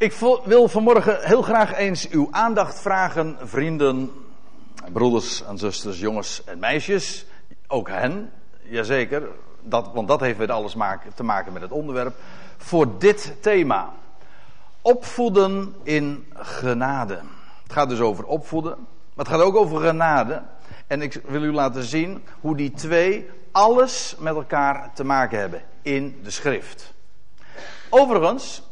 Ik wil vanmorgen heel graag eens uw aandacht vragen, vrienden, broeders en zusters, jongens en meisjes. Ook hen, jazeker, dat, want dat heeft weer alles te maken met het onderwerp. Voor dit thema. Opvoeden in genade. Het gaat dus over opvoeden, maar het gaat ook over genade. En ik wil u laten zien hoe die twee alles met elkaar te maken hebben in de schrift. Overigens,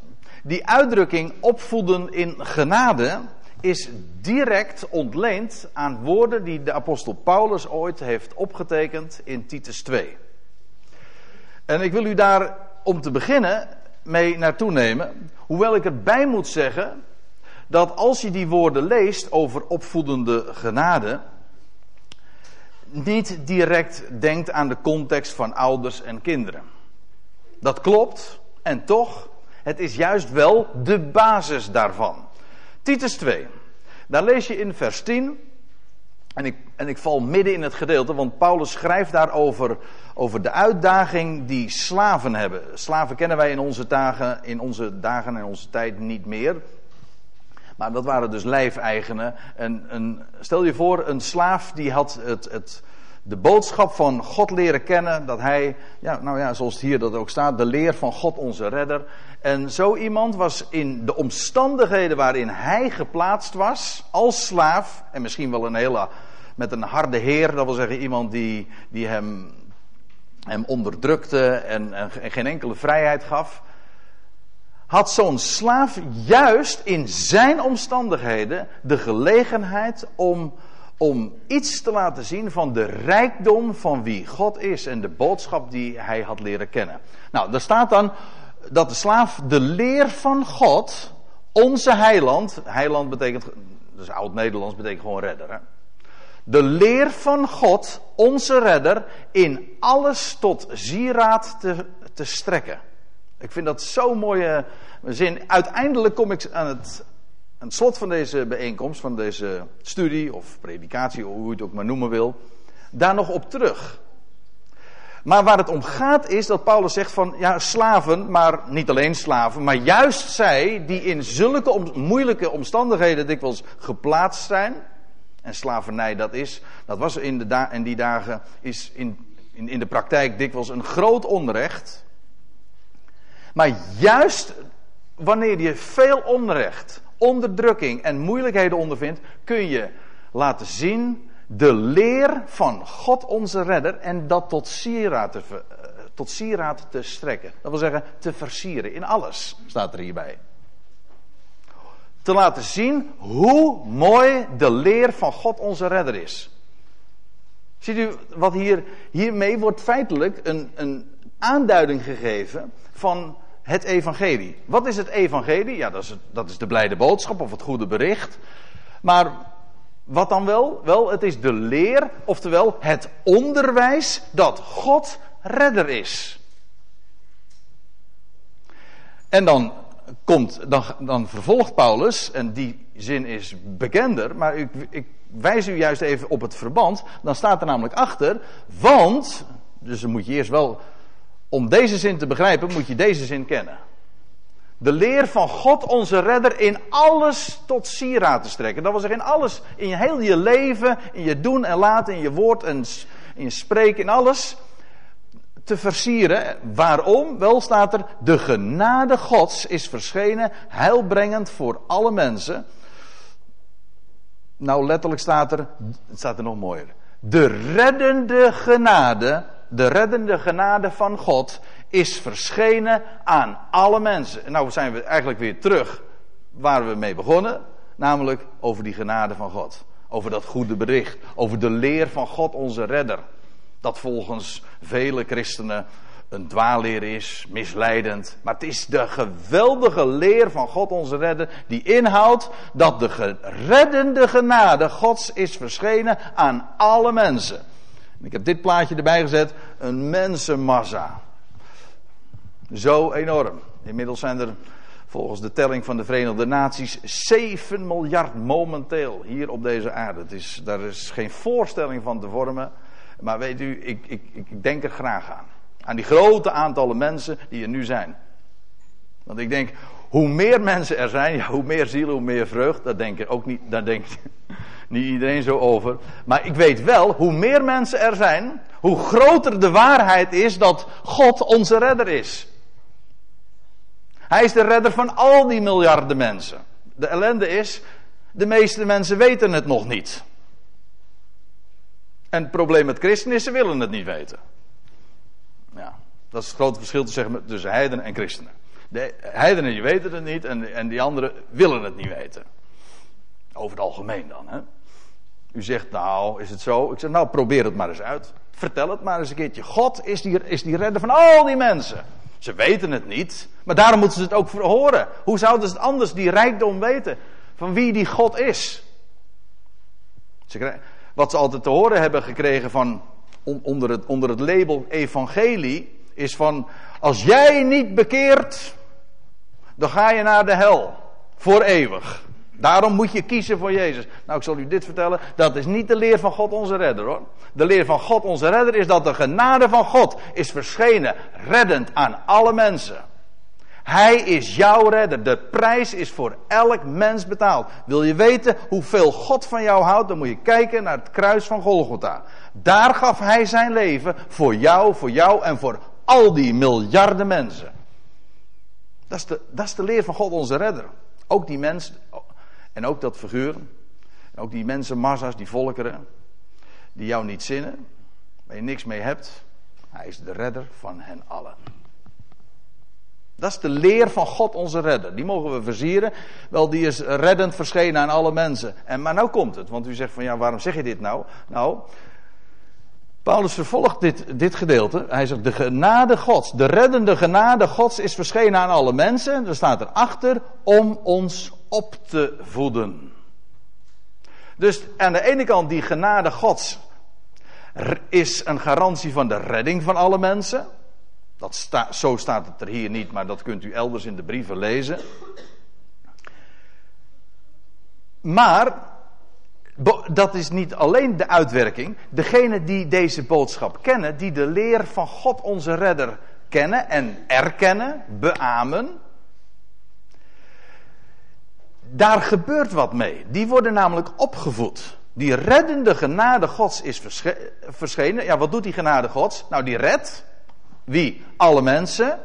die uitdrukking opvoeden in genade is direct ontleend aan woorden die de apostel Paulus ooit heeft opgetekend in Titus 2. En ik wil u daar om te beginnen mee naartoe nemen, hoewel ik erbij moet zeggen dat als je die woorden leest over opvoedende genade, niet direct denkt aan de context van ouders en kinderen. Dat klopt, en toch het is juist wel de basis daarvan. Titus 2. Daar lees je in vers 10. En ik, en ik val midden in het gedeelte, want Paulus schrijft daarover over de uitdaging die slaven hebben. Slaven kennen wij in onze dagen, in onze dagen en onze tijd niet meer. Maar dat waren dus lijfeigenen. En een, stel je voor, een slaaf die had het, het, de boodschap van God leren kennen. Dat hij, ja, nou ja, zoals hier dat ook staat, de leer van God onze redder. En zo iemand was in de omstandigheden waarin hij geplaatst was, als slaaf, en misschien wel een hele, met een harde heer, dat wil zeggen iemand die, die hem, hem onderdrukte en, en geen enkele vrijheid gaf. Had zo'n slaaf juist in zijn omstandigheden de gelegenheid om om iets te laten zien van de rijkdom van wie God is en de boodschap die hij had leren kennen. Nou, daar staat dan dat de slaaf de leer van God, onze heiland, heiland betekent, dus oud-Nederlands betekent gewoon redder. Hè? De leer van God, onze redder, in alles tot zieraad te, te strekken. Ik vind dat zo'n mooie zin. Uiteindelijk kom ik aan het, aan het slot van deze bijeenkomst, van deze studie of predikatie, hoe je het ook maar noemen wil, daar nog op terug. Maar waar het om gaat is dat Paulus zegt van ja, slaven, maar niet alleen slaven, maar juist zij die in zulke moeilijke omstandigheden dikwijls geplaatst zijn. En slavernij dat is, dat was in, de in die dagen, is in, in, in de praktijk dikwijls een groot onrecht. Maar juist wanneer je veel onrecht, onderdrukking en moeilijkheden ondervindt, kun je laten zien de leer van God onze redder en dat tot sieraad te, eh, tot te strekken. Dat wil zeggen te versieren in alles, staat er hierbij. Te laten zien hoe mooi de leer van God onze redder is. Ziet u wat hier, hiermee wordt feitelijk een, een aanduiding gegeven van het evangelie. Wat is het evangelie? Ja, dat is, dat is de blijde boodschap of het goede bericht. Maar wat dan wel? Wel, het is de leer, oftewel het onderwijs dat God redder is. En dan komt, dan, dan vervolgt Paulus, en die zin is bekender, maar ik, ik wijs u juist even op het verband. Dan staat er namelijk achter, want, dus dan moet je eerst wel om deze zin te begrijpen moet je deze zin kennen. De leer van God, onze redder, in alles tot sieraad te strekken. Dat wil zeggen, in alles, in heel je leven, in je doen en laten, in je woord en in je spreken, in alles te versieren. Waarom? Wel staat er, de genade Gods is verschenen, heilbrengend voor alle mensen. Nou, letterlijk staat er, het staat er nog mooier. De reddende genade de reddende genade van God is verschenen aan alle mensen. En nou zijn we eigenlijk weer terug waar we mee begonnen, namelijk over die genade van God. Over dat goede bericht, over de leer van God onze redder. Dat volgens vele christenen een dwaalleer is, misleidend. Maar het is de geweldige leer van God onze redder die inhoudt dat de reddende genade Gods is verschenen aan alle mensen. Ik heb dit plaatje erbij gezet. Een mensenmassa. Zo enorm. Inmiddels zijn er volgens de telling van de Verenigde Naties 7 miljard momenteel hier op deze aarde. Het is, daar is geen voorstelling van te vormen. Maar weet u, ik, ik, ik denk er graag aan. Aan die grote aantallen mensen die er nu zijn. Want ik denk, hoe meer mensen er zijn, hoe meer ziel, hoe meer vreugd. Daar denk ik ook niet, daar denkt niet iedereen zo over. Maar ik weet wel, hoe meer mensen er zijn, hoe groter de waarheid is dat God onze redder is. Hij is de redder van al die miljarden mensen. De ellende is, de meeste mensen weten het nog niet. En het probleem met christenen is, ze willen het niet weten. Ja, dat is het grote verschil tussen heidenen en christenen. De heidenen die weten het niet en, en die anderen willen het niet weten. Over het algemeen dan. Hè? U zegt nou, is het zo? Ik zeg nou, probeer het maar eens uit. Vertel het maar eens een keertje. God is die, is die redder van al die mensen. Ze weten het niet, maar daarom moeten ze het ook horen. Hoe zouden ze het anders, die rijkdom weten? Van wie die God is? Wat ze altijd te horen hebben gekregen van, onder, het, onder het label evangelie, is van, als jij niet bekeert, dan ga je naar de hel. Voor eeuwig. Daarom moet je kiezen voor Jezus. Nou, ik zal u dit vertellen. Dat is niet de leer van God onze redder hoor. De leer van God onze redder is dat de genade van God is verschenen. Reddend aan alle mensen. Hij is jouw redder. De prijs is voor elk mens betaald. Wil je weten hoeveel God van jou houdt? Dan moet je kijken naar het kruis van Golgotha. Daar gaf hij zijn leven voor jou, voor jou en voor al die miljarden mensen. Dat is de, dat is de leer van God onze redder. Ook die mensen, en ook dat figuur. En ook die mensen, massa's, die volkeren. Die jou niet zinnen. Waar je niks mee hebt. Hij is de redder van hen allen. Dat is de leer van God onze redder. Die mogen we versieren. Wel, die is reddend verschenen aan alle mensen. En, maar nou komt het. Want u zegt van ja, waarom zeg je dit nou? Nou, Paulus vervolgt dit, dit gedeelte. Hij zegt, de genade gods, de reddende genade gods is verschenen aan alle mensen. Er staat erachter, om ons op te voeden. Dus aan de ene kant die genade gods is een garantie van de redding van alle mensen. Dat sta, zo staat het er hier niet, maar dat kunt u elders in de brieven lezen. Maar dat is niet alleen de uitwerking. Degenen die deze boodschap kennen, die de leer van God onze redder kennen en erkennen, beamen. Daar gebeurt wat mee. Die worden namelijk opgevoed. Die reddende genade Gods is verschenen. Ja, wat doet die genade Gods? Nou, die redt. Wie? Alle mensen.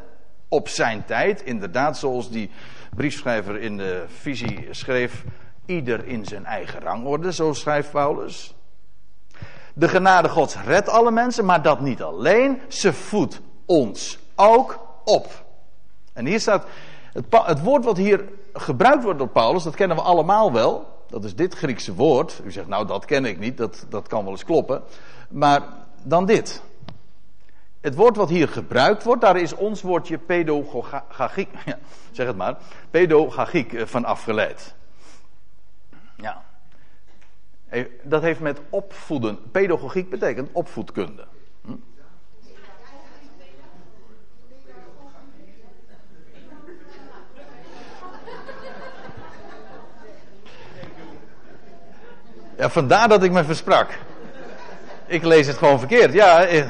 Op zijn tijd. Inderdaad, zoals die briefschrijver in de visie schreef. Ieder in zijn eigen rangorde, zo schrijft Paulus. De genade Gods redt alle mensen, maar dat niet alleen. Ze voedt ons ook op. En hier staat, het, het, woord wat hier gebruikt wordt door Paulus, dat kennen we allemaal wel. Dat is dit Griekse woord. U zegt, nou dat ken ik niet, dat, dat kan wel eens kloppen. Maar dan dit. Het woord wat hier gebruikt wordt, daar is ons woordje pedagogiek, ja, zeg het maar, pedagogiek eh, van afgeleid. Ja. Dat heeft met opvoeden. Pedagogiek betekent opvoedkunde. Ja, vandaar dat ik me versprak. Ik lees het gewoon verkeerd. Ja. Eh,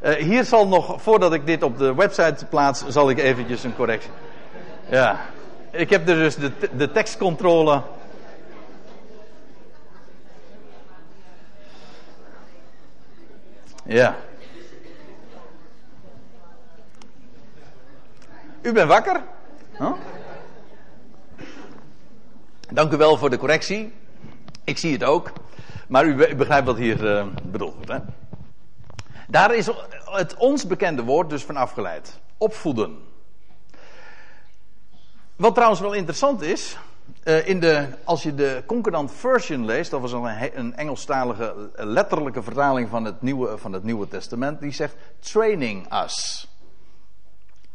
eh, hier zal nog, voordat ik dit op de website plaats, zal ik eventjes een correctie. Ja ik heb dus de, de tekstcontrole. Ja. U bent wakker? Huh? Dank u wel voor de correctie. Ik zie het ook. Maar u begrijpt wat hier uh, bedoeld wordt. Hè? Daar is het ons bekende woord dus van afgeleid. Opvoeden. Wat trouwens wel interessant is, uh, in de, als je de Concordant Version leest, dat was een, een Engelstalige eh, letterlijke vertaling van het, Nieuwe, van het Nieuwe Testament, die zegt training us.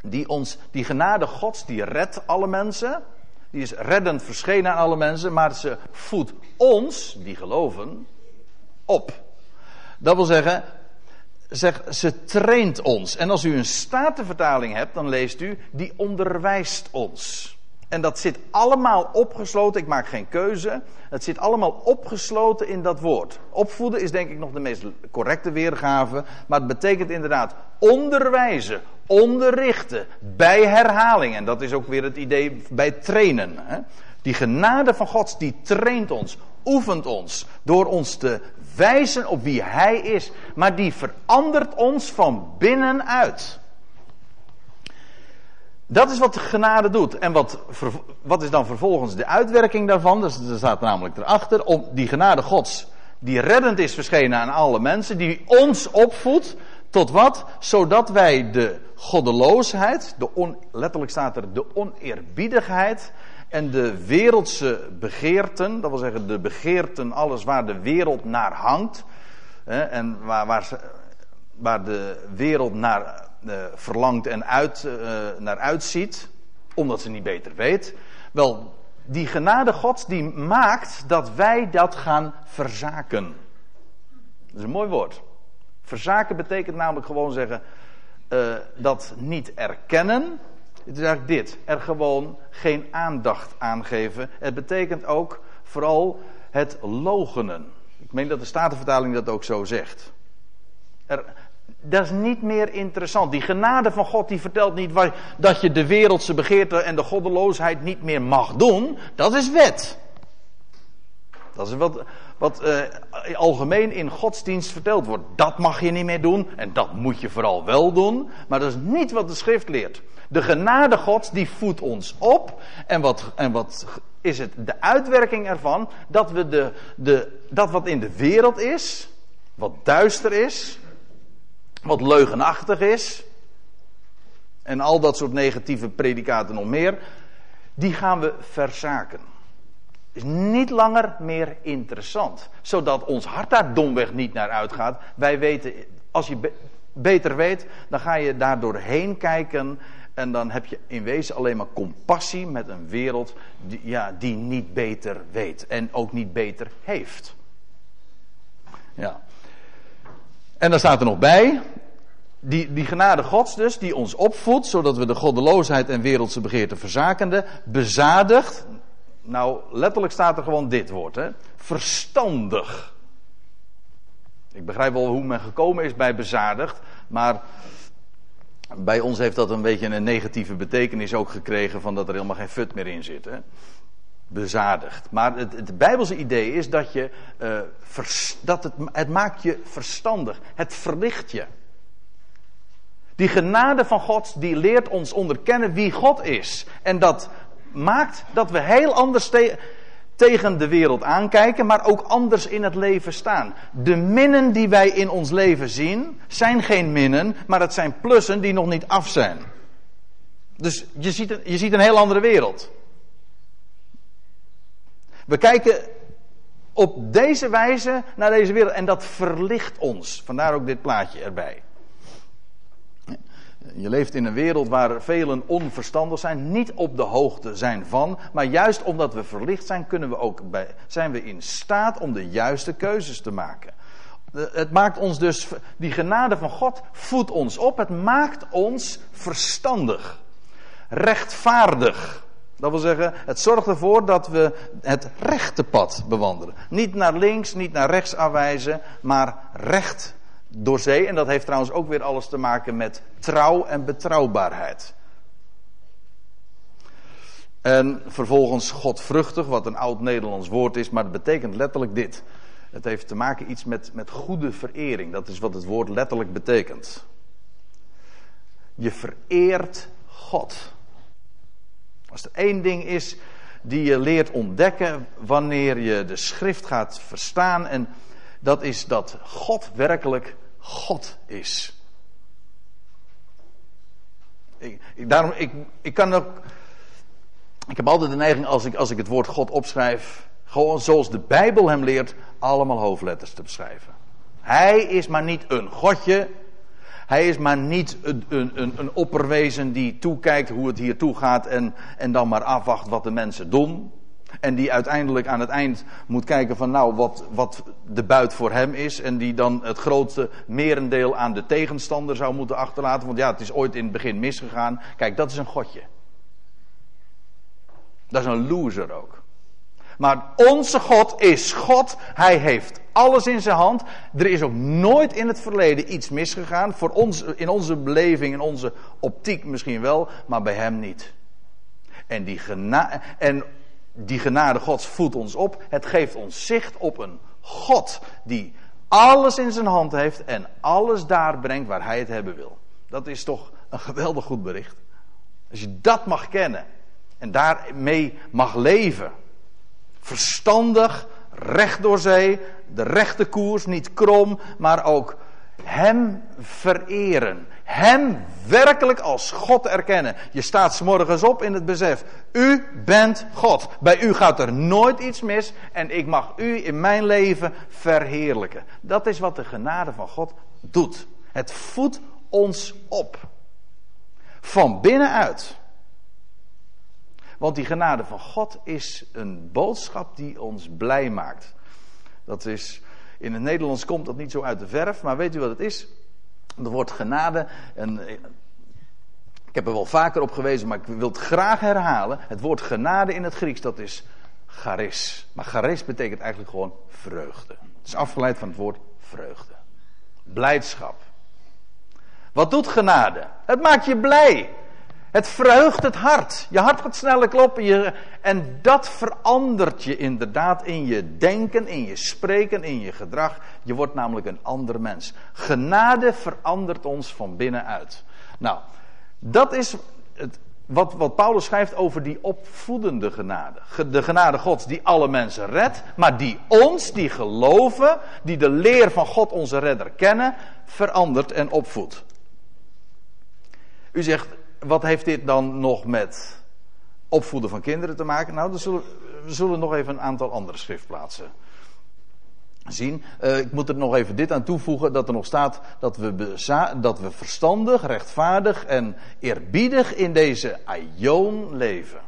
Die, ons, die genade Gods, die redt alle mensen, die is reddend verschenen aan alle mensen, maar ze voedt ons, die geloven, op. Dat wil zeggen, zeg, ze traint ons. En als u een statenvertaling hebt, dan leest u, die onderwijst ons. En dat zit allemaal opgesloten. Ik maak geen keuze. Het zit allemaal opgesloten in dat woord. Opvoeden is denk ik nog de meest correcte weergave. Maar het betekent inderdaad onderwijzen, onderrichten, bij herhaling. En dat is ook weer het idee bij trainen. Hè? Die genade van God, die traint ons, oefent ons. Door ons te wijzen op wie Hij is. Maar die verandert ons van binnenuit. Dat is wat de genade doet. En wat, wat is dan vervolgens de uitwerking daarvan? Dus er staat namelijk erachter. Om die genade Gods, die reddend is verschenen aan alle mensen, die ons opvoedt. Tot wat? Zodat wij de goddeloosheid, de on, letterlijk staat er de oneerbiedigheid en de wereldse begeerten, dat wil zeggen de begeerten, alles waar de wereld naar hangt, hè, en waar, waar, waar de wereld naar verlangt en uit, uh, naar uitziet, omdat ze niet beter weet. Wel, die genade Gods die maakt dat wij dat gaan verzaken. Dat is een mooi woord. Verzaken betekent namelijk gewoon zeggen uh, dat niet erkennen. Het is eigenlijk dit: er gewoon geen aandacht aan geven. Het betekent ook vooral het logenen. Ik meen dat de Statenvertaling dat ook zo zegt. Er, dat is niet meer interessant. Die genade van God die vertelt niet waar, dat je de wereldse begeerte en de goddeloosheid niet meer mag doen. Dat is wet. Dat is wat, wat uh, algemeen in godsdienst verteld wordt. Dat mag je niet meer doen en dat moet je vooral wel doen. Maar dat is niet wat de schrift leert. De genade Gods die voedt ons op. En wat, en wat is het de uitwerking ervan? Dat we de, de, dat wat in de wereld is, wat duister is, wat leugenachtig is. En al dat soort negatieve predicaten nog meer. Die gaan we verzaken. Is niet langer meer interessant. Zodat ons hart daar domweg niet naar uitgaat. Wij weten, als je beter weet, dan ga je daar doorheen kijken. En dan heb je in wezen alleen maar compassie met een wereld die, ja, die niet beter weet. En ook niet beter heeft. Ja. En dan staat er nog bij, die, die genade gods dus, die ons opvoedt, zodat we de goddeloosheid en wereldse begeerte verzakende, bezadigt. Nou, letterlijk staat er gewoon dit woord, hè. Verstandig. Ik begrijp wel hoe men gekomen is bij bezadigd, maar bij ons heeft dat een beetje een negatieve betekenis ook gekregen van dat er helemaal geen fut meer in zit. Hè? bezadigd. Maar het, het Bijbelse idee is dat, je, vers, dat het, het maakt je verstandig. Het verlicht je. Die genade van God, die leert ons onderkennen wie God is. En dat maakt dat we heel anders te tegen de wereld aankijken, maar ook anders in het leven staan. De minnen die wij in ons leven zien, zijn geen minnen, maar het zijn plussen die nog niet af zijn. Dus je ziet een, je ziet een heel andere wereld. We kijken op deze wijze naar deze wereld en dat verlicht ons. Vandaar ook dit plaatje erbij. Je leeft in een wereld waar velen onverstandig zijn, niet op de hoogte zijn van, maar juist omdat we verlicht zijn, kunnen we ook bij, zijn we in staat om de juiste keuzes te maken. Het maakt ons dus, die genade van God voedt ons op, het maakt ons verstandig, rechtvaardig. Dat wil zeggen, het zorgt ervoor dat we het rechte pad bewandelen. Niet naar links, niet naar rechts aanwijzen, maar recht door zee. En dat heeft trouwens ook weer alles te maken met trouw en betrouwbaarheid. En vervolgens godvruchtig, wat een oud Nederlands woord is, maar het betekent letterlijk dit. Het heeft te maken iets met, met goede verering. Dat is wat het woord letterlijk betekent. Je vereert God. Als er één ding is die je leert ontdekken wanneer je de schrift gaat verstaan en dat is dat God werkelijk God is. Ik, daarom, ik, ik kan ook. Ik heb altijd de neiging als ik, als ik het woord God opschrijf. Gewoon zoals de Bijbel hem leert. Allemaal hoofdletters te beschrijven. Hij is maar niet een godje. Hij is maar niet een, een, een, een opperwezen die toekijkt hoe het hier toe gaat. En, en dan maar afwacht wat de mensen doen. En die uiteindelijk aan het eind moet kijken van nou wat, wat de buit voor hem is. En die dan het grootste merendeel aan de tegenstander zou moeten achterlaten. Want ja, het is ooit in het begin misgegaan. Kijk, dat is een godje. Dat is een loser ook. Maar onze God is God. Hij heeft alles in zijn hand. Er is ook nooit in het verleden iets misgegaan. Voor ons, in onze beleving, in onze optiek misschien wel, maar bij hem niet. En die, en die genade Gods voedt ons op. Het geeft ons zicht op een God die alles in zijn hand heeft en alles daar brengt waar hij het hebben wil. Dat is toch een geweldig goed bericht. Als je dat mag kennen en daarmee mag leven. Verstandig, recht door zee, de rechte koers, niet krom, maar ook Hem vereren. Hem werkelijk als God erkennen. Je staat s morgens op in het besef. U bent God. Bij u gaat er nooit iets mis en ik mag u in mijn leven verheerlijken. Dat is wat de genade van God doet. Het voedt ons op. Van binnenuit. Want die genade van God is een boodschap die ons blij maakt. Dat is, in het Nederlands komt dat niet zo uit de verf, maar weet u wat het is? Het woord genade, en ik heb er wel vaker op gewezen, maar ik wil het graag herhalen. Het woord genade in het Grieks, dat is charis. Maar charis betekent eigenlijk gewoon vreugde. Het is afgeleid van het woord vreugde. Blijdschap. Wat doet genade? Het maakt je blij. Het verheugt het hart. Je hart gaat sneller kloppen. En dat verandert je inderdaad in je denken, in je spreken, in je gedrag. Je wordt namelijk een ander mens. Genade verandert ons van binnenuit. Nou, dat is het, wat, wat Paulus schrijft over die opvoedende genade. De genade Gods die alle mensen redt, maar die ons, die geloven, die de leer van God onze redder kennen, verandert en opvoedt. U zegt, wat heeft dit dan nog met opvoeden van kinderen te maken? Nou, zullen, we zullen nog even een aantal andere schriftplaatsen zien. Uh, ik moet er nog even dit aan toevoegen: dat er nog staat dat we, dat we verstandig, rechtvaardig en eerbiedig in deze aion leven.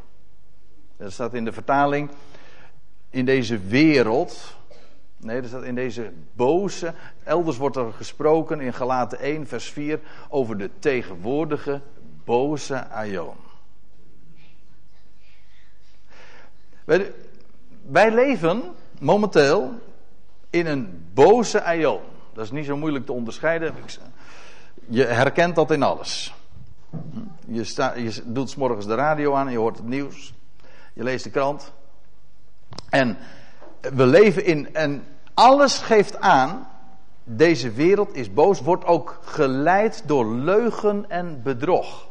Dat staat in de vertaling: in deze wereld. Nee, dat staat in deze boze. Elders wordt er gesproken in Galaten 1, vers 4 over de tegenwoordige boze aion. Wij, leven momenteel in een boze aion. Dat is niet zo moeilijk te onderscheiden. Je herkent dat in alles. Je, sta, je doet morgens de radio aan, je hoort het nieuws, je leest de krant. En we leven in, en alles geeft aan, deze wereld is boos, wordt ook geleid door leugen en bedrog.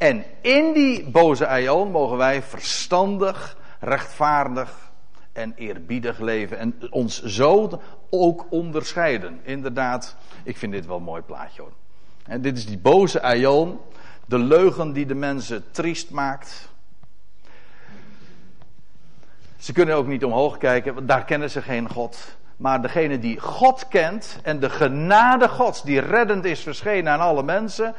En in die boze aion mogen wij verstandig, rechtvaardig en eerbiedig leven. En ons zo ook onderscheiden. Inderdaad, ik vind dit wel een mooi plaatje hoor. En dit is die boze aion. De leugen die de mensen triest maakt. Ze kunnen ook niet omhoog kijken, want daar kennen ze geen God. Maar degene die God kent en de genade Gods die reddend is verschenen aan alle mensen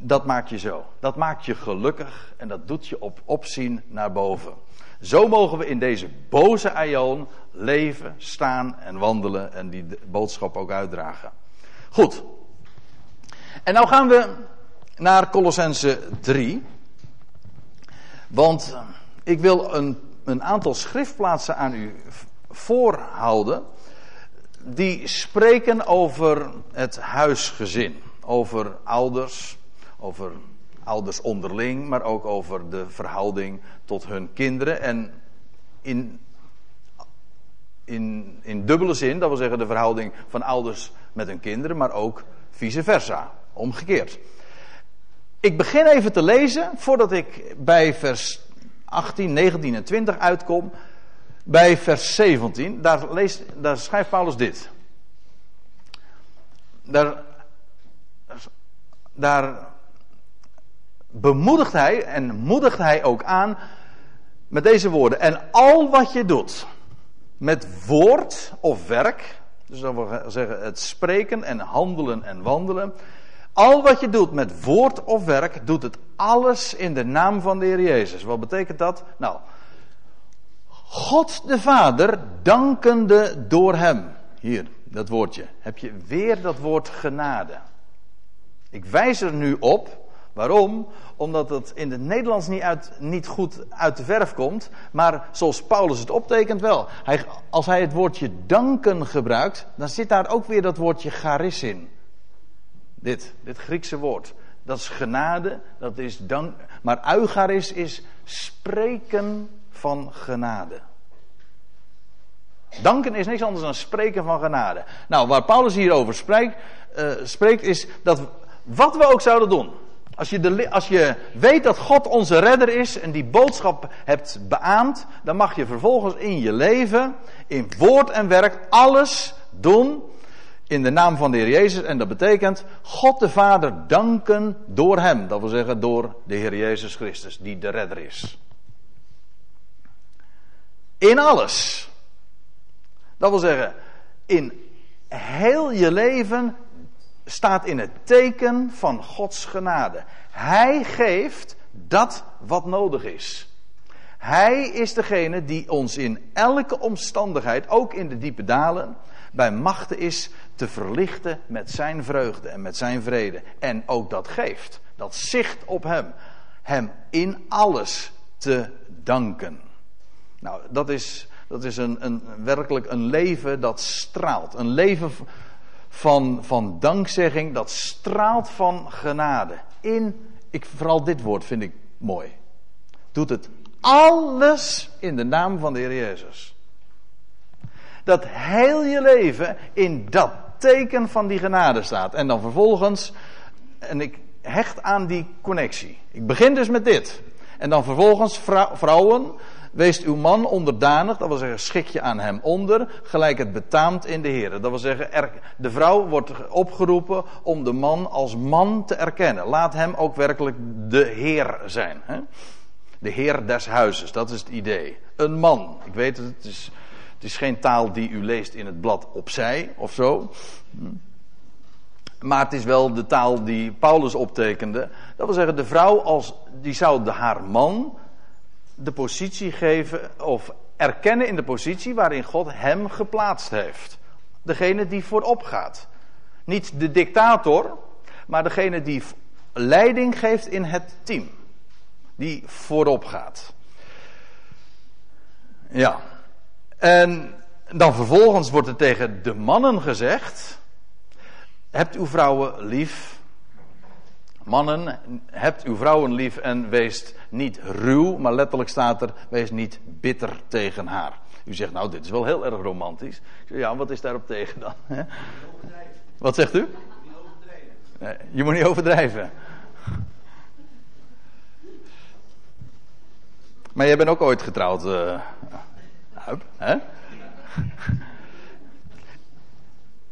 dat maakt je zo. Dat maakt je gelukkig en dat doet je op opzien naar boven. Zo mogen we in deze boze aion leven, staan en wandelen en die boodschap ook uitdragen. Goed. En nou gaan we naar Colossense 3. Want ik wil een, een aantal schriftplaatsen aan u voorhouden. Die spreken over het huisgezin. Over ouders, over ouders onderling, maar ook over de verhouding tot hun kinderen. En in, in, in dubbele zin, dat wil zeggen de verhouding van ouders met hun kinderen, maar ook vice versa, omgekeerd. Ik begin even te lezen voordat ik bij vers 18, 19 en 20 uitkom. Bij vers 17, daar, daar schrijft Paulus dit. Daar, daar bemoedigt hij en moedigt hij ook aan met deze woorden. En al wat je doet met woord of werk, dus dat wil zeggen het spreken en handelen en wandelen. Al wat je doet met woord of werk, doet het alles in de naam van de Heer Jezus. Wat betekent dat? Nou, God de Vader dankende door Hem. Hier, dat woordje. Heb je weer dat woord genade. Ik wijs er nu op Waarom? Omdat het in het Nederlands niet, uit, niet goed uit de verf komt, maar zoals Paulus het optekent wel. Hij, als hij het woordje danken gebruikt, dan zit daar ook weer dat woordje charis in. Dit, dit Griekse woord. Dat is genade, dat is dank. Maar eucharis is spreken van genade. Danken is niks anders dan spreken van genade. Nou, waar Paulus hierover spreekt, uh, spreekt is dat wat we ook zouden doen. Als je, de, als je weet dat God onze redder is en die boodschap hebt beaamd, dan mag je vervolgens in je leven, in woord en werk, alles doen in de naam van de Heer Jezus. En dat betekent God de Vader danken door Hem. Dat wil zeggen door de Heer Jezus Christus, die de redder is. In alles. Dat wil zeggen, in heel je leven staat in het teken van Gods genade. Hij geeft dat wat nodig is. Hij is degene die ons in elke omstandigheid, ook in de diepe dalen, bij machten is te verlichten met zijn vreugde en met zijn vrede. En ook dat geeft, dat zicht op hem. Hem in alles te danken. Nou, dat is, dat is een, een, werkelijk een leven dat straalt. Een leven van, van dankzegging, dat straalt van genade. In, ik, vooral dit woord vind ik mooi. Doet het alles in de naam van de Heer Jezus. Dat heel je leven in dat teken van die genade staat. En dan vervolgens, en ik hecht aan die connectie. Ik begin dus met dit. En dan vervolgens, vrouwen, Wees uw man onderdanig, dat wil zeggen schik je aan hem onder, gelijk het betaamt in de Heer. Dat wil zeggen, de vrouw wordt opgeroepen om de man als man te erkennen. Laat hem ook werkelijk de Heer zijn. Hè? De Heer des huizes, dat is het idee. Een man, ik weet het, het is, het is geen taal die u leest in het blad opzij of zo. Maar het is wel de taal die Paulus optekende. Dat wil zeggen, de vrouw als, die zou de, haar man de positie geven of erkennen in de positie waarin God hem geplaatst heeft. Degene die voorop gaat. Niet de dictator, maar degene die leiding geeft in het team. Die voorop gaat. Ja. En dan vervolgens wordt er tegen de mannen gezegd: Hebt uw vrouwen lief Mannen, hebt uw vrouwen lief en wees niet ruw, maar letterlijk staat er, wees niet bitter tegen haar. U zegt, nou, dit is wel heel erg romantisch. ja, wat is daarop tegen dan? Hè? Wat zegt u? Nee, je moet niet overdrijven. Maar jij bent ook ooit getrouwd, uh, hè?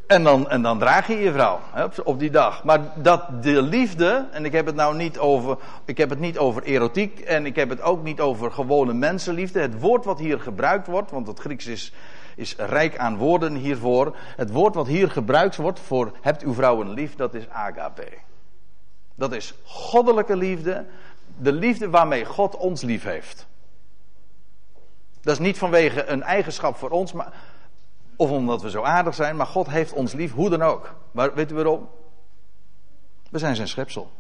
En dan, en dan draag je je vrouw hè, op, die dag. Maar dat de liefde, en ik heb het nou niet over, ik heb het niet over erotiek en ik heb het ook niet over gewone mensenliefde. Het woord wat hier gebruikt wordt, want het Grieks is, is rijk aan woorden hiervoor. Het woord wat hier gebruikt wordt voor hebt uw vrouwen lief, dat is agape. Dat is goddelijke liefde, de liefde waarmee God ons lief heeft. Dat is niet vanwege een eigenschap voor ons, maar of omdat we zo aardig zijn, maar God heeft ons lief, hoe dan ook. Maar weet u waarom? We zijn zijn schepsel.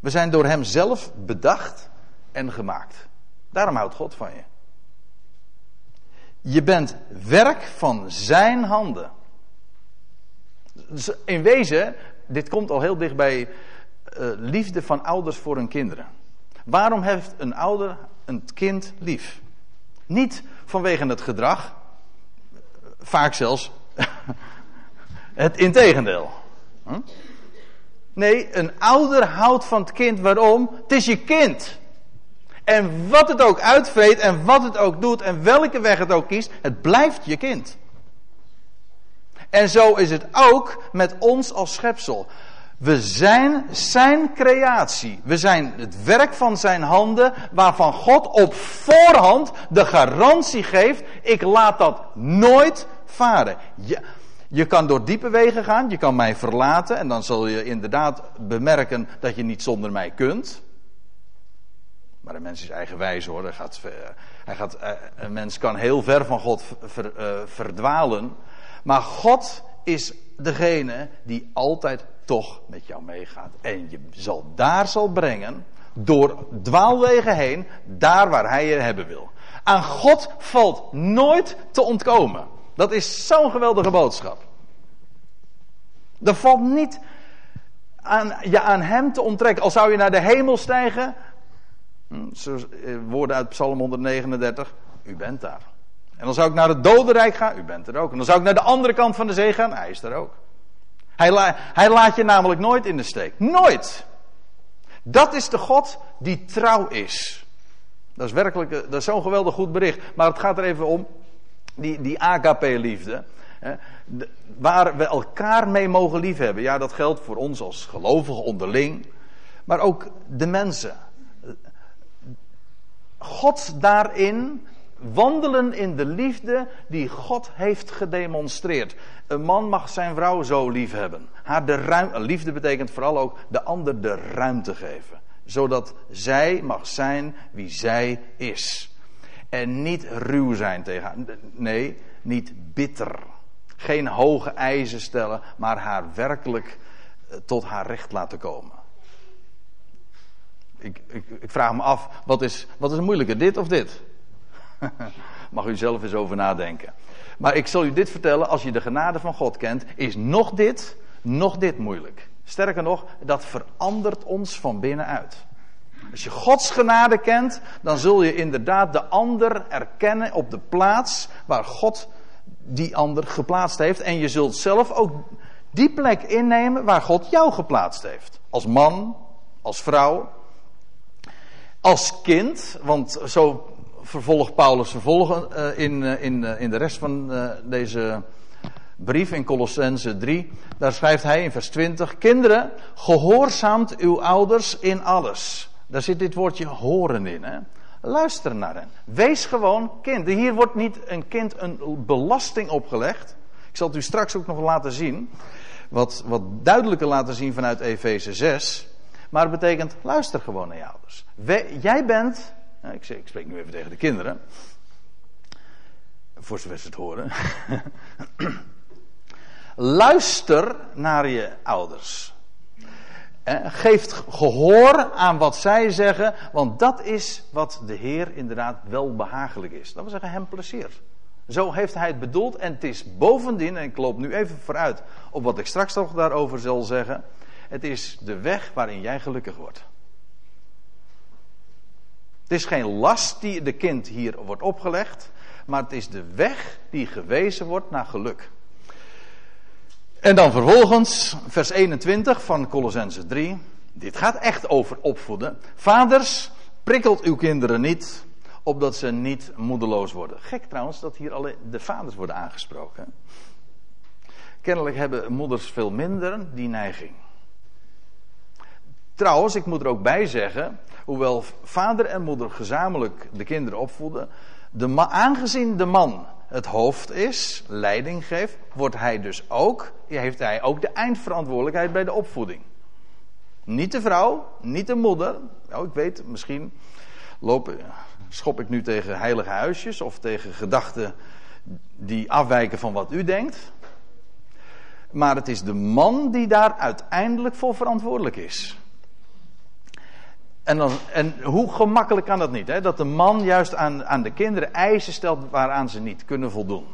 We zijn door hem zelf bedacht en gemaakt. Daarom houdt God van je. Je bent werk van zijn handen. In wezen, dit komt al heel dicht bij uh, liefde van ouders voor hun kinderen. Waarom heeft een ouder een kind lief? Niet vanwege het gedrag, Vaak zelfs het integendeel. Hm? Nee, een ouder houdt van het kind. Waarom? Het is je kind. En wat het ook uitvreet en wat het ook doet en welke weg het ook kiest, het blijft je kind. En zo is het ook met ons als schepsel. We zijn zijn creatie. We zijn het werk van zijn handen, waarvan God op voorhand de garantie geeft: ik laat dat nooit varen. Je, je kan door diepe wegen gaan, je kan mij verlaten en dan zul je inderdaad bemerken dat je niet zonder mij kunt. Maar een mens is eigenwijs hoor. Hij gaat, hij gaat, eh, een mens kan heel ver van God uh, verdwalen. Maar God is degene die altijd toch met jou meegaat. En je zal daar zal brengen, door dwaalwegen heen, daar waar hij je hebben wil. Aan God valt nooit te ontkomen. Dat is zo'n geweldige boodschap. Er valt niet aan, je aan hem te onttrekken. Al zou je naar de hemel stijgen. Hm, eh, woorden uit Psalm 139. U bent daar. En dan zou ik naar het dodenrijk gaan. U bent er ook. En dan zou ik naar de andere kant van de zee gaan. Hij is er ook. Hij, hij laat je namelijk nooit in de steek. Nooit. Dat is de God die trouw is. Dat is werkelijk eh, dat is zo'n geweldig goed bericht. Maar het gaat er even om. Die, die agape-liefde. Waar we elkaar mee mogen liefhebben. Ja, dat geldt voor ons als gelovigen onderling. Maar ook de mensen. God daarin wandelen in de liefde die God heeft gedemonstreerd. Een man mag zijn vrouw zo lief hebben. Haar de ruimte, liefde betekent vooral ook de ander de ruimte geven. Zodat zij mag zijn wie zij is. En niet ruw zijn tegen haar. Nee, niet bitter. Geen hoge eisen stellen, maar haar werkelijk eh, tot haar recht laten komen. Ik, ik, ik vraag me af, wat is, wat is moeilijker, dit of dit? Mag u zelf eens over nadenken. Maar ik zal u dit vertellen, als je de genade van God kent, is nog dit, nog dit moeilijk. Sterker nog, dat verandert ons van binnenuit. Als je Gods genade kent, dan zul je inderdaad de ander erkennen op de plaats waar God die ander geplaatst heeft. En je zult zelf ook die plek innemen waar God jou geplaatst heeft. Als man, als vrouw, als kind. Want zo vervolgt Paulus vervolgen uh, in, uh, in, uh, in de rest van deze brief in Colossense 3. Daar schrijft hij in vers 20: Kinderen, gehoorzaamt uw ouders in alles. Daar zit dit woordje horen in. Hè? Luister naar hen. Wees gewoon kind. Hier wordt niet een kind een belasting opgelegd. Ik zal het u straks ook nog laten zien. Wat, wat duidelijker laten zien vanuit Efeze 6. Maar het betekent, luister gewoon naar je ouders. jij bent ik, ik spreek nu even tegen de kinderen. Voor zover ze het horen. Luister naar je ouders. Geef gehoor aan wat zij zeggen, want dat is wat de Heer inderdaad wel behagelijk is. Dat wil zeggen, hem plezier. Zo heeft hij het bedoeld en het is bovendien, en ik loop nu even vooruit op wat ik straks nog daarover zal zeggen. Het is de weg waarin jij gelukkig wordt. Het is geen last die de kind hier wordt opgelegd, maar het is de weg die gewezen wordt naar geluk. En dan vervolgens, vers 21 van Colossense 3. Dit gaat echt over opvoeden. Vaders, prikkelt uw kinderen niet, opdat ze niet moedeloos worden. Gek trouwens dat hier alleen de vaders worden aangesproken. Kennelijk hebben moeders veel minder die neiging. Trouwens, ik moet er ook bij zeggen, hoewel vader en moeder gezamenlijk de kinderen opvoeden, de aangezien de man het hoofd is, leiding geeft, wordt hij dus ook, heeft hij ook de eindverantwoordelijkheid bij de opvoeding. Niet de vrouw, niet de moeder. Nou, ik weet, misschien loop, schop ik nu tegen heilige huisjes of tegen gedachten die afwijken van wat u denkt. Maar het is de man die daar uiteindelijk voor verantwoordelijk is. En, dan, en hoe gemakkelijk kan dat niet? Hè? Dat de man juist aan, aan de kinderen eisen stelt waaraan ze niet kunnen voldoen.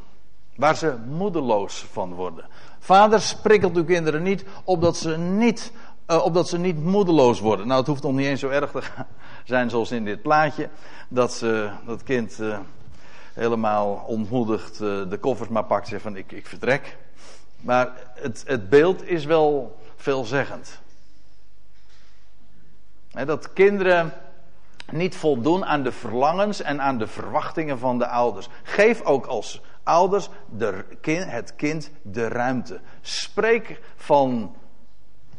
Waar ze moedeloos van worden. Vaders, prikkelt uw kinderen niet opdat ze niet, uh, opdat ze niet moedeloos worden. Nou, het hoeft nog niet eens zo erg te zijn zoals in dit plaatje. Dat ze, dat kind uh, helemaal ontmoedigd uh, de koffers maar pakt en zegt van ik, ik vertrek. Maar het, het beeld is wel veelzeggend dat kinderen niet voldoen aan de verlangens en aan de verwachtingen van de ouders. Geef ook als ouders de, het kind de ruimte. Spreek van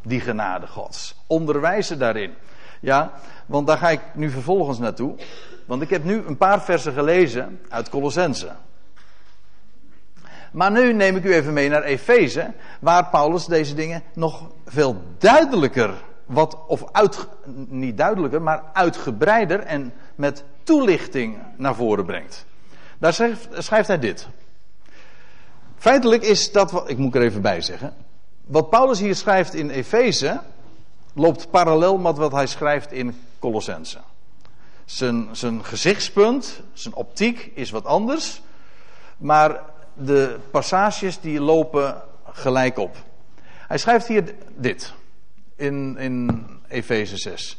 die genade Gods. Onderwijs ze daarin. Ja, want daar ga ik nu vervolgens naartoe. Want ik heb nu een paar versen gelezen uit Colossense. Maar nu neem ik u even mee naar Efeze, waar Paulus deze dingen nog veel duidelijker wat, of uit, niet duidelijker, maar uitgebreider en met toelichting naar voren brengt. Daar schrijft, hij dit. Feitelijk is dat wat, ik moet er even bij zeggen. Wat Paulus hier schrijft in Efeze loopt parallel met wat hij schrijft in Colossense. Zijn, zijn gezichtspunt, zijn optiek is wat anders. Maar de passages die lopen gelijk op. Hij schrijft hier dit in, in Efeze 6.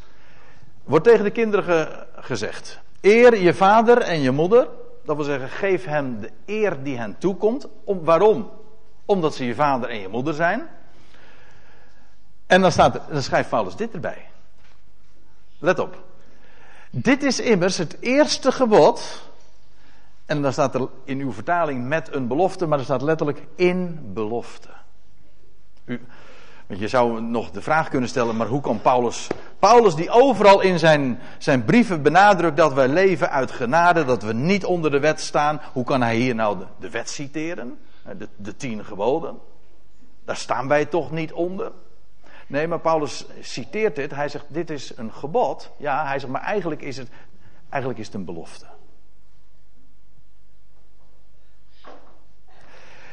Wordt tegen de kinderen gezegd: Eer je vader en je moeder. Dat wil zeggen, geef hem de eer die hen toekomt. Om, waarom? Omdat ze je vader en je moeder zijn. En dan, staat, dan schrijft Paulus dit erbij. Let op. Dit is immers het eerste gebod. En dan staat er in uw vertaling met een belofte, maar er staat letterlijk in belofte. U, want je zou nog de vraag kunnen stellen, maar hoe kan Paulus. Paulus, die overal in zijn, zijn brieven benadrukt dat wij leven uit genade, dat we niet onder de wet staan. Hoe kan hij hier nou de, de wet citeren? De, de tien geboden. Daar staan wij toch niet onder? Nee, maar Paulus citeert dit. Hij zegt: Dit is een gebod. Ja, hij zegt, maar eigenlijk is het, eigenlijk is het een belofte.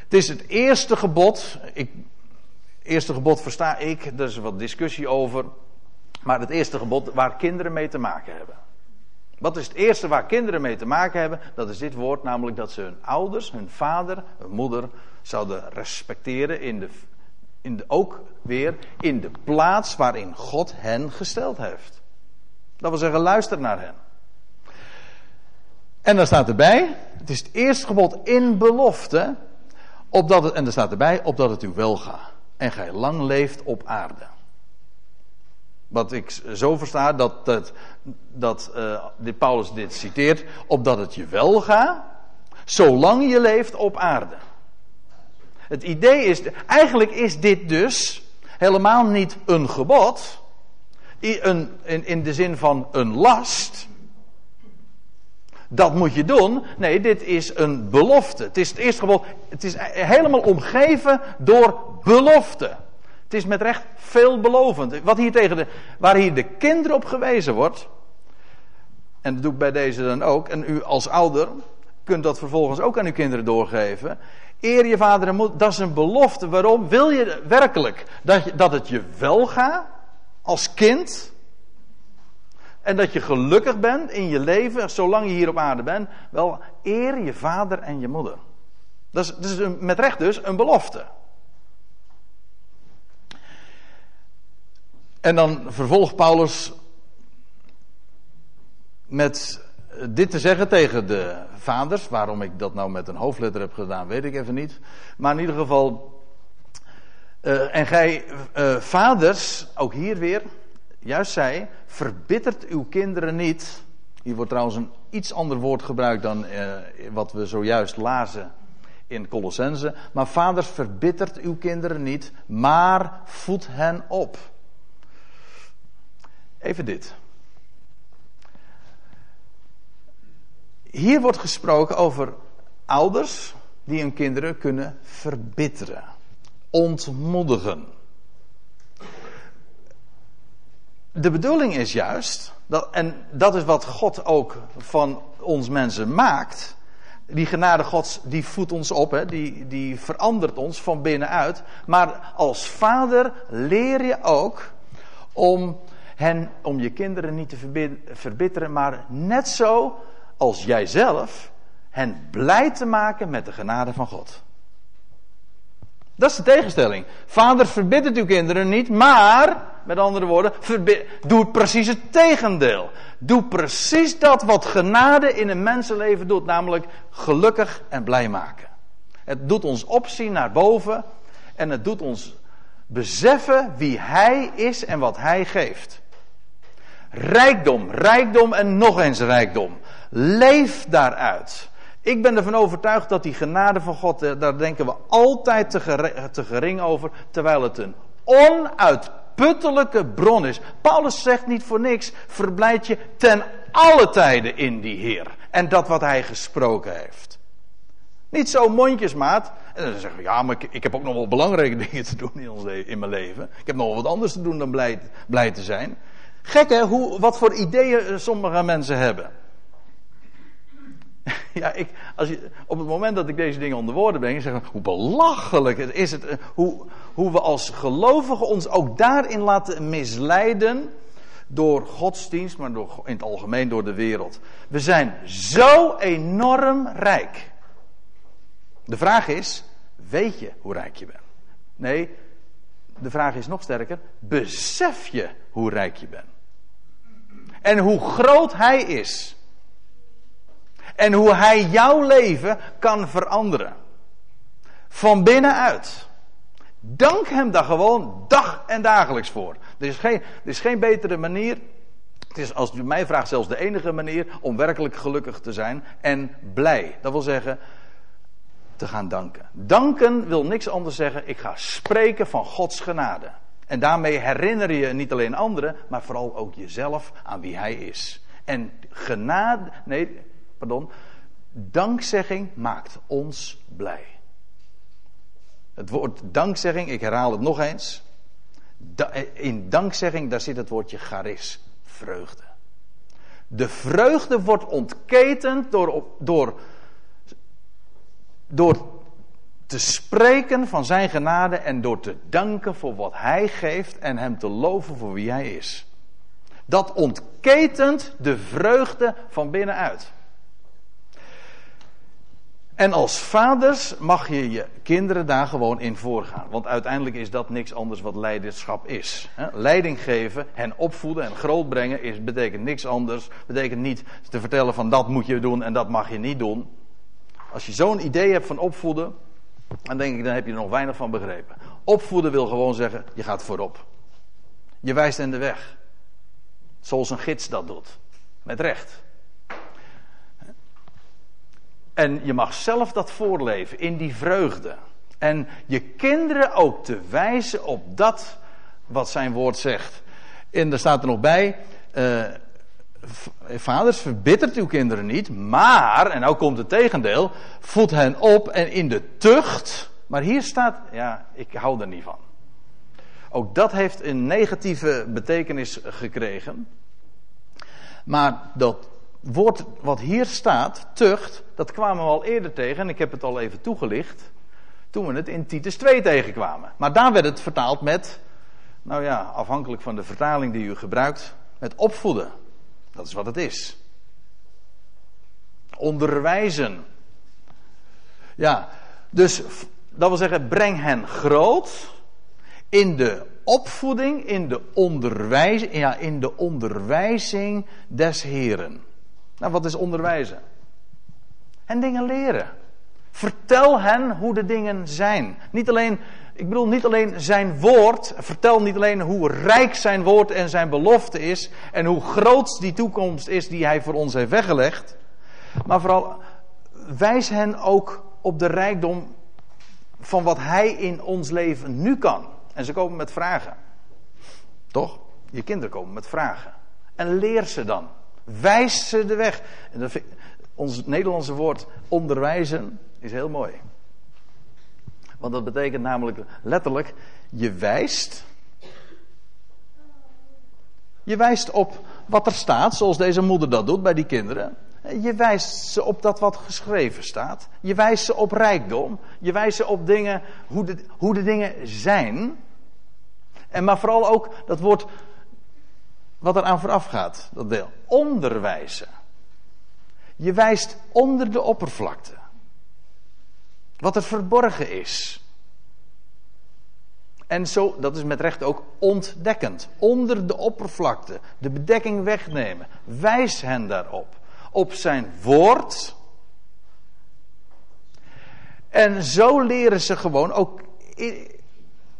Het is het eerste gebod. Ik, eerste gebod versta ik, er is wat discussie over. Maar het eerste gebod waar kinderen mee te maken hebben. Wat is het eerste waar kinderen mee te maken hebben? Dat is dit woord, namelijk dat ze hun ouders, hun vader, hun moeder zouden respecteren in de, in de, ook weer in de plaats waarin God hen gesteld heeft. Dat wil zeggen, luister naar hen. En dan staat erbij, het is het eerste gebod in belofte, opdat het, en er staat erbij, opdat het u wel gaat en gij lang leeft op aarde. Wat ik zo versta dat, dat, dat uh, dit Paulus dit citeert, opdat het je wel gaat, zolang je leeft op aarde. Het idee is, eigenlijk is dit dus helemaal niet een gebod, in, in de zin van een last. Dat moet je doen. Nee, dit is een belofte. Het is het eerste gebod. Het is helemaal omgeven door belofte. Het is met recht veelbelovend. Wat hier tegen de, waar hier de kinderen op gewezen wordt. En dat doe ik bij deze dan ook. En u als ouder kunt dat vervolgens ook aan uw kinderen doorgeven. Eer je vader en moeder, dat is een belofte. Waarom? Wil je werkelijk dat, dat het je wel gaat als kind? En dat je gelukkig bent in je leven, zolang je hier op aarde bent? Wel, eer je vader en je moeder. Dat is, dat is met recht dus een belofte. En dan vervolgt Paulus met dit te zeggen tegen de vaders. Waarom ik dat nou met een hoofdletter heb gedaan, weet ik even niet. Maar in ieder geval. Uh, en gij, uh, vaders, ook hier weer, juist zij, verbittert uw kinderen niet. Hier wordt trouwens een iets ander woord gebruikt dan uh, wat we zojuist lazen in Colossense. Maar vaders, verbittert uw kinderen niet, maar voed hen op. Even dit. Hier wordt gesproken over ouders die hun kinderen kunnen verbitteren, ontmoedigen. De bedoeling is juist, dat, en dat is wat God ook van ons mensen maakt. Die genade Gods, die voedt ons op, hè, die, die verandert ons van binnenuit. Maar als vader leer je ook om hen, om je kinderen niet te verbitteren, maar net zo als jijzelf, hen blij te maken met de genade van God. Dat is de tegenstelling. Vader verbittert uw kinderen niet, maar, met andere woorden, doe precies het tegendeel. Doe precies dat wat genade in een mensenleven doet, namelijk gelukkig en blij maken. Het doet ons opzien naar boven en het doet ons beseffen wie Hij is en wat Hij geeft. Rijkdom, rijkdom en nog eens rijkdom. Leef daaruit. Ik ben ervan overtuigd dat die genade van God, eh, daar denken we altijd te gering over, terwijl het een onuitputtelijke bron is. Paulus zegt niet voor niks, verblijd je ten alle tijden in die Heer. En dat wat hij gesproken heeft. Niet zo mondjesmaat. En dan zeggen we, ja, maar ik, ik, heb ook nog wel belangrijke dingen te doen in, in mijn leven. Ik heb nog wel wat anders te doen dan blij, blij te zijn. Gek hè, hoe, wat voor ideeën sommige mensen hebben. Ja, ik, als je, op het moment dat ik deze dingen onder woorden breng, zeg ik, hoe belachelijk is het, hoe, hoe we als gelovigen ons ook daarin laten misleiden door godsdienst, maar door, in het algemeen door de wereld. We zijn zo enorm rijk. De vraag is, weet je hoe rijk je bent? Nee, de vraag is nog sterker, besef je hoe rijk je bent? En hoe groot hij is. En hoe hij jouw leven kan veranderen. Van binnenuit. Dank hem daar gewoon dag en dagelijks voor. Er is geen, er is geen betere manier. Het is, als u mij vraagt, zelfs de enige manier om werkelijk gelukkig te zijn en blij. Dat wil zeggen, te gaan danken. Danken wil niks anders zeggen, ik ga spreken van Gods genade. En daarmee herinner je niet alleen anderen, maar vooral ook jezelf aan wie Hij is. En genade, nee, pardon, dankzegging maakt ons blij. Het woord dankzegging, ik herhaal het nog eens. In dankzegging, daar zit het woordje charis, vreugde. De vreugde wordt ontketend door, door, door te spreken van zijn genade en door te danken voor wat hij geeft en hem te loven voor wie hij is. Dat ontketent de vreugde van binnenuit. En als vaders mag je je kinderen daar gewoon in voorgaan. Want uiteindelijk is dat niks anders wat leiderschap is. Leiding geven, hen opvoeden en grootbrengen is, betekent niks anders. Betekent niet te vertellen van dat moet je doen en dat mag je niet doen. Als je zo'n idee hebt van opvoeden, dan denk ik dan heb je er nog weinig van begrepen. Opvoeden wil gewoon zeggen, je gaat voorop. Je wijst hen de weg. Zoals een gids dat doet. Met recht. En je mag zelf dat voorleven in die vreugde. En je kinderen ook te wijzen op dat wat zijn woord zegt. En er staat er nog bij. Uh, vaders, verbittert uw kinderen niet, maar, en nou komt het tegendeel, voed hen op en in de tucht. Maar hier staat, ja, ik hou er niet van. Ook dat heeft een negatieve betekenis gekregen. Maar dat woord wat hier staat, tucht, dat kwamen we al eerder tegen en ik heb het al even toegelicht. Toen we het in Titus 2 tegenkwamen. Maar daar werd het vertaald met, nou ja, afhankelijk van de vertaling die u gebruikt, met opvoeden. Dat is wat het is. Onderwijzen. Ja, dus dat wil zeggen, breng hen groot in de opvoeding, in de, onderwijs, ja, in de onderwijzing des Heren. Nou, wat is onderwijzen? En dingen leren. Vertel hen hoe de dingen zijn. Niet alleen, ik bedoel niet alleen zijn woord. Vertel niet alleen hoe rijk zijn woord en zijn belofte is. En hoe groot die toekomst is die hij voor ons heeft weggelegd. Maar vooral wijs hen ook op de rijkdom van wat hij in ons leven nu kan. En ze komen met vragen. Toch? Je kinderen komen met vragen. En leer ze dan. Wijs ze de weg. En dat vind, ons Nederlandse woord onderwijzen is heel mooi. Want dat betekent namelijk letterlijk, je wijst. Je wijst op wat er staat, zoals deze moeder dat doet bij die kinderen. Je wijst ze op dat wat geschreven staat. Je wijst ze op rijkdom. Je wijst ze op dingen, hoe de, hoe de dingen zijn. En maar vooral ook dat woord wat er aan vooraf gaat, dat deel. Onderwijzen. Je wijst onder de oppervlakte. Wat er verborgen is. En zo, dat is met recht ook ontdekkend. Onder de oppervlakte. De bedekking wegnemen. Wijs hen daarop. Op zijn woord. En zo leren ze gewoon ook in,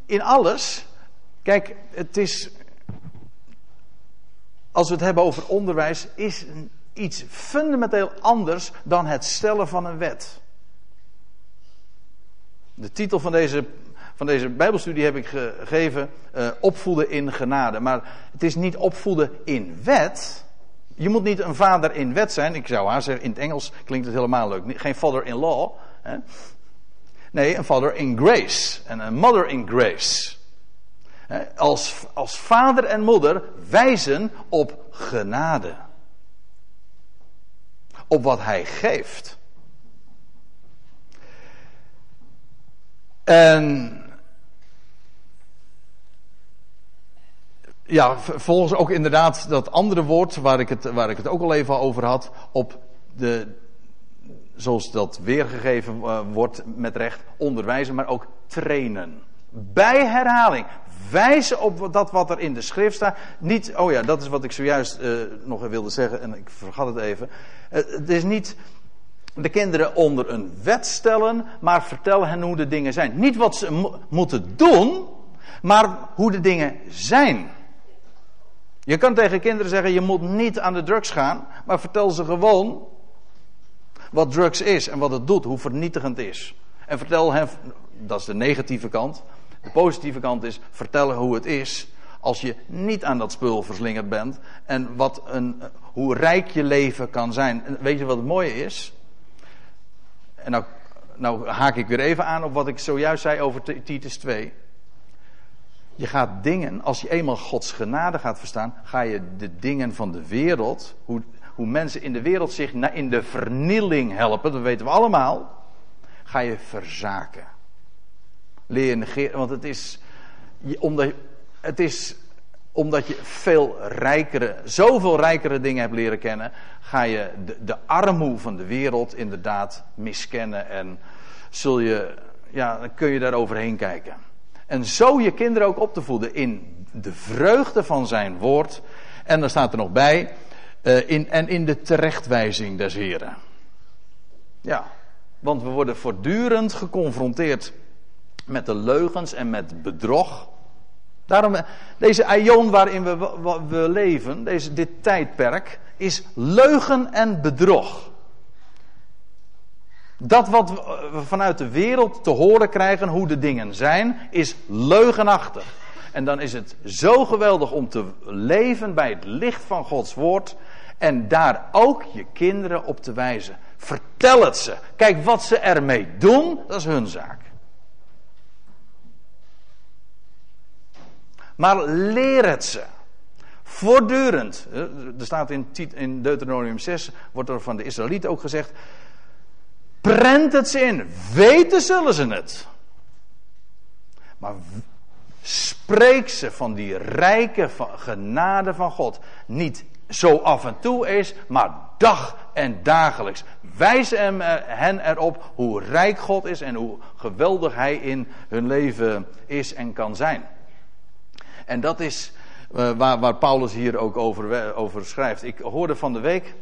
in alles. Kijk, het is. Als we het hebben over onderwijs, is iets fundamenteel anders dan het stellen van een wet. De titel van deze, van deze Bijbelstudie heb ik gegeven: uh, Opvoeden in genade. Maar het is niet opvoeden in wet. Je moet niet een vader in wet zijn. Ik zou haar zeggen, in het Engels klinkt het helemaal leuk. Geen father in law. Hè? Nee, een father in grace. En een mother in grace. Als, als vader en moeder wijzen op genade. Op wat hij geeft. En ja, volgens ook inderdaad dat andere woord waar ik het, waar ik het ook al even over had, op de, zoals dat weergegeven eh, wordt met recht, onderwijzen, maar ook trainen. Bij herhaling. Wijzen op dat wat er in de schrift staat. Niet, oh ja, dat is wat ik zojuist uh, nog wilde zeggen en ik vergat het even. Uh, het is niet de kinderen onder een wet stellen, maar vertellen hen hoe de dingen zijn. Niet wat ze mo moeten doen, maar hoe de dingen zijn. Je kan tegen kinderen zeggen: je moet niet aan de drugs gaan, maar vertel ze gewoon wat drugs is en wat het doet, hoe vernietigend het is. En vertel hen, dat is de negatieve kant. De positieve kant is vertellen hoe het is als je niet aan dat spul verslingerd bent en wat een, hoe rijk je leven kan zijn. Weet je wat het mooie is? En nou, nou haak ik weer even aan op wat ik zojuist zei over Titus 2. Je gaat dingen, als je eenmaal Gods genade gaat verstaan, ga je de dingen van de wereld, hoe, hoe mensen in de wereld zich in de vernieling helpen, dat weten we allemaal, ga je verzaken. Leer je negeren, want het is, omdat, het is omdat je veel rijkere, zoveel rijkere dingen hebt leren kennen, ga je de, de armoe van de wereld inderdaad miskennen en zul je, ja, dan kun je daar overheen kijken. En zo je kinderen ook op te voeden in de vreugde van zijn woord. En dan staat er nog bij, uh, in, en in de terechtwijzing des Heren. Ja, want we worden voortdurend geconfronteerd met de leugens en met bedrog. Daarom, deze aion waarin we, we leven, deze, dit tijdperk, is leugen en bedrog. Dat wat we vanuit de wereld te horen krijgen, hoe de dingen zijn, is leugenachtig. En dan is het zo geweldig om te leven bij het licht van Gods woord en daar ook je kinderen op te wijzen. Vertel het ze. Kijk, wat ze ermee doen, dat is hun zaak. Maar leer het ze. Voortdurend. Er staat in, Deuteronomium 6, wordt er van de Israëlieten ook gezegd. Prent het ze in. Weten zullen ze het. Maar spreek ze van die rijke genade van God. Niet zo af en toe is, maar dag en dagelijks. Wijs hem, eh, hen erop hoe rijk God is en hoe geweldig Hij in hun leven is en kan zijn. En dat is uh, waar, waar, Paulus hier ook over, over, schrijft. Ik hoorde van de week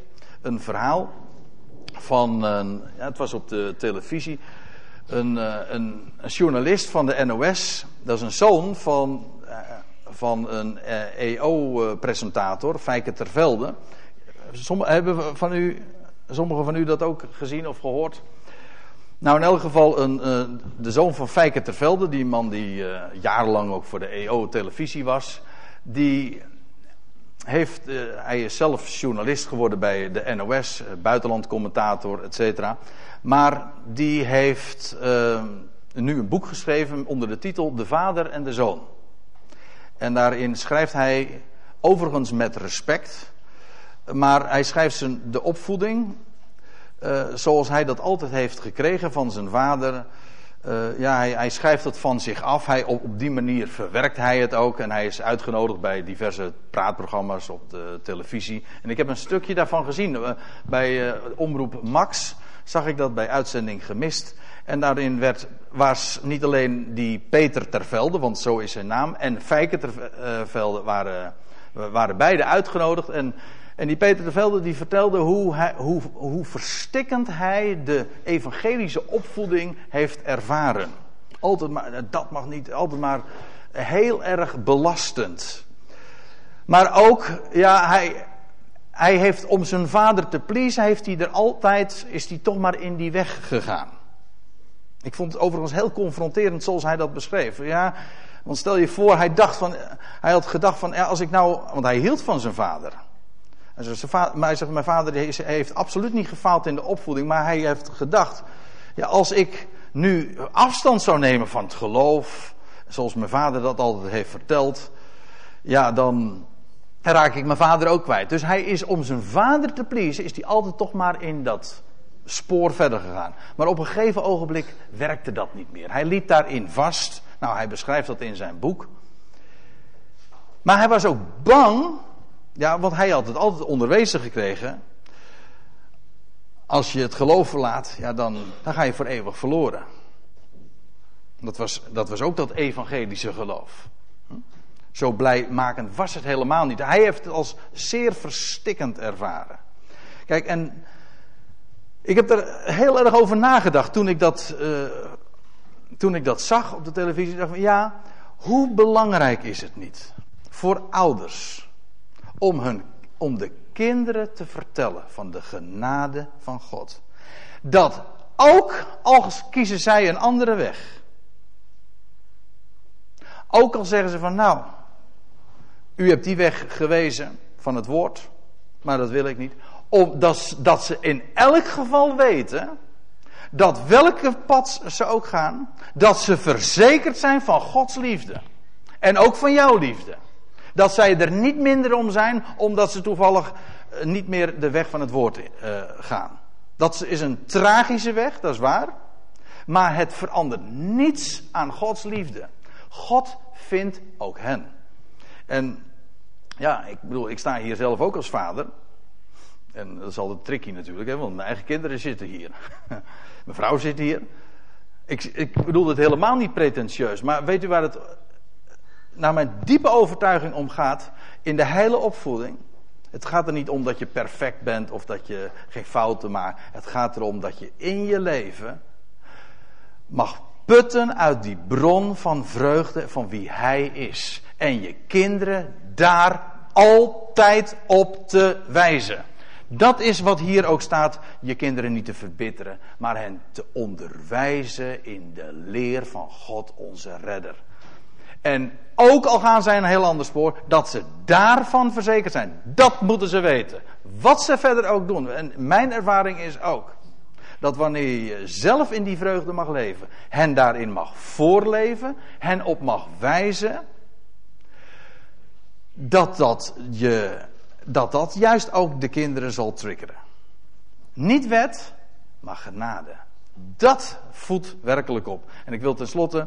een verhaal van, ja, het was op de televisie, een, uh, een, journalist van de NOS. Dat is een zoon van, van een EO-presentator, Fijke Tervelde. Sommige, hebben van u, sommigen van u dat ook gezien of gehoord? Nou, in elk geval een, uh, de zoon van Fijke Tervelde, die man die uh, jarenlang ook voor de EO-televisie was, die heeft, uh, hij is zelf journalist geworden bij de NOS, buitenlandcommentator, et cetera. Maar die heeft nu een boek geschreven onder de titel De Vader en de Zoon. En daarin schrijft hij, overigens met respect, maar hij schrijft zijn, de opvoeding uh, zoals hij dat altijd heeft gekregen van zijn vader. Uh, ja, hij, hij, schrijft het van zich af. Hij, op, op, die manier verwerkt hij het ook. En hij is uitgenodigd bij diverse praatprogramma's op de televisie. En ik heb een stukje daarvan gezien. Uh, bij Omroep Max zag ik dat bij uitzending gemist. En daarin werd, was niet alleen die Peter Tervelde, want zo is zijn naam, en Fijke Tervelde waren, waren beide uitgenodigd. En en die Peter de Velde die vertelde hoe, hij, hoe, hoe verstikkend hij de evangelische opvoeding heeft ervaren. Altijd maar, dat mag niet, altijd maar heel erg belastend. Maar ook, ja, hij, hij heeft om zijn vader te pleasen, heeft hij er altijd, is hij toch maar in die weg gegaan. Ik vond het overigens heel confronterend zoals hij dat beschreef. Ja, want stel je voor, hij dacht van, hij had gedacht van, ja, als ik nou, want hij hield van zijn vader. Hij zegt, mijn vader heeft absoluut niet gefaald in de opvoeding, maar hij heeft gedacht, ja, als ik nu afstand zou nemen van het geloof, zoals mijn vader dat altijd heeft verteld, ja, dan raak ik mijn vader ook kwijt. Dus hij is om zijn vader te pleasen, is hij altijd toch maar in dat spoor verder gegaan. Maar op een gegeven ogenblik werkte dat niet meer. Hij liep daarin vast. Nou, hij beschrijft dat in zijn boek. Maar hij was ook bang, ja, want hij had het altijd onderwezen gekregen. Als je het geloof verlaat, ja, dan, dan ga je voor eeuwig verloren. Dat was, dat was ook dat evangelische geloof. Zo blijmakend was het helemaal niet. Hij heeft het als zeer verstikkend ervaren. Kijk, en ik heb er heel erg over nagedacht toen ik dat, uh, toen ik dat zag op de televisie. Dacht van ja, hoe belangrijk is het niet voor ouders om, hun, om de kinderen te vertellen van de genade van God. Dat ook al kiezen zij een andere weg. Ook al zeggen ze van nou, u hebt die weg gewezen van het woord, maar dat wil ik niet. Omdat dat ze in elk geval weten dat welke pad ze ook gaan, dat ze verzekerd zijn van Gods liefde. En ook van jouw liefde. Dat zij er niet minder om zijn omdat ze toevallig eh, niet meer de weg van het woord uh, gaan. Dat is een tragische weg, dat is waar. Maar het verandert niets aan Gods liefde. God vindt ook hen. En ja, ik bedoel, ik sta hier zelf ook als vader. En dat is altijd tricky natuurlijk, hè, want mijn eigen kinderen zitten hier. mijn vrouw zit hier. Ik, ik bedoel het helemaal niet pretentieus, maar weet u waar het naar mijn diepe overtuiging om gaat in de hele opvoeding? Het gaat er niet om dat je perfect bent of dat je geen fouten maakt. Het gaat erom dat je in je leven mag putten uit die bron van vreugde van wie Hij is. En je kinderen daar altijd op te wijzen. Dat is wat hier ook staat: je kinderen niet te verbitteren, maar hen te onderwijzen in de leer van God onze Redder. En ook al gaan zij een heel ander spoor, dat ze daarvan verzekerd zijn. Dat moeten ze weten. Wat ze verder ook doen. En mijn ervaring is ook dat wanneer je zelf in die vreugde mag leven, hen daarin mag voorleven, hen op mag wijzen, dat dat, je, dat dat juist ook de kinderen zal triggeren. Niet wet, maar genade. Dat voedt werkelijk op. En ik wil tenslotte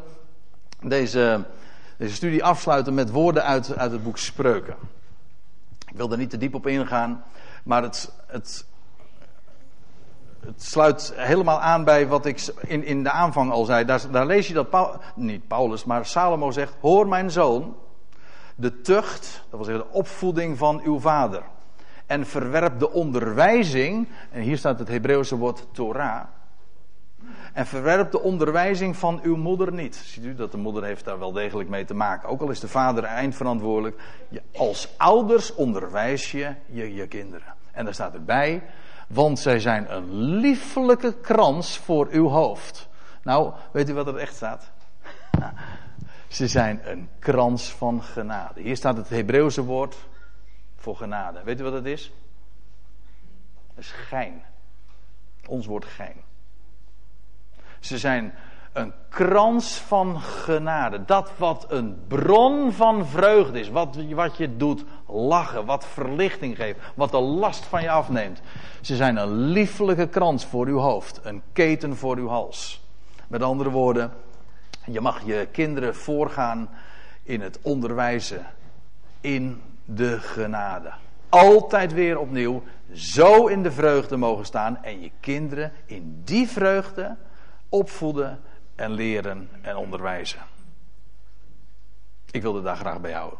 deze, deze studie afsluiten met woorden uit, uit het boek Spreuken. Ik wil er niet te diep op ingaan, maar het, het, het sluit helemaal aan bij wat ik in, in de aanvang al zei. Daar, daar lees je dat, niet Paulus, maar Salomo zegt: Hoor mijn zoon, de tucht, dat wil zeggen de opvoeding van uw vader. En verwerp de onderwijzing, en hier staat het Hebreeuwse woord Torah. En verwerp de onderwijzing van uw moeder niet. Ziet u dat de moeder heeft daar wel degelijk mee te maken. Ook al is de vader eindverantwoordelijk. Als ouders onderwijs je je, je kinderen. En daar staat erbij, want zij zijn een liefelijke krans voor uw hoofd. Nou, weet u wat er echt staat? Ze zijn een krans van genade. Hier staat het Hebreeuwse woord voor genade. Weet u wat? Dat is gein. Ons woord gein. Ze zijn een krans van genade. Dat wat een bron van vreugde is. Wat, wat je doet lachen. Wat verlichting geeft. Wat de last van je afneemt. Ze zijn een liefelijke krans voor uw hoofd. Een keten voor uw hals. Met andere woorden, je mag je kinderen voorgaan in het onderwijzen in de genade. Altijd weer opnieuw zo in de vreugde mogen staan en je kinderen in die vreugde opvoeden en leren en onderwijzen. Ik wilde daar graag bij houden.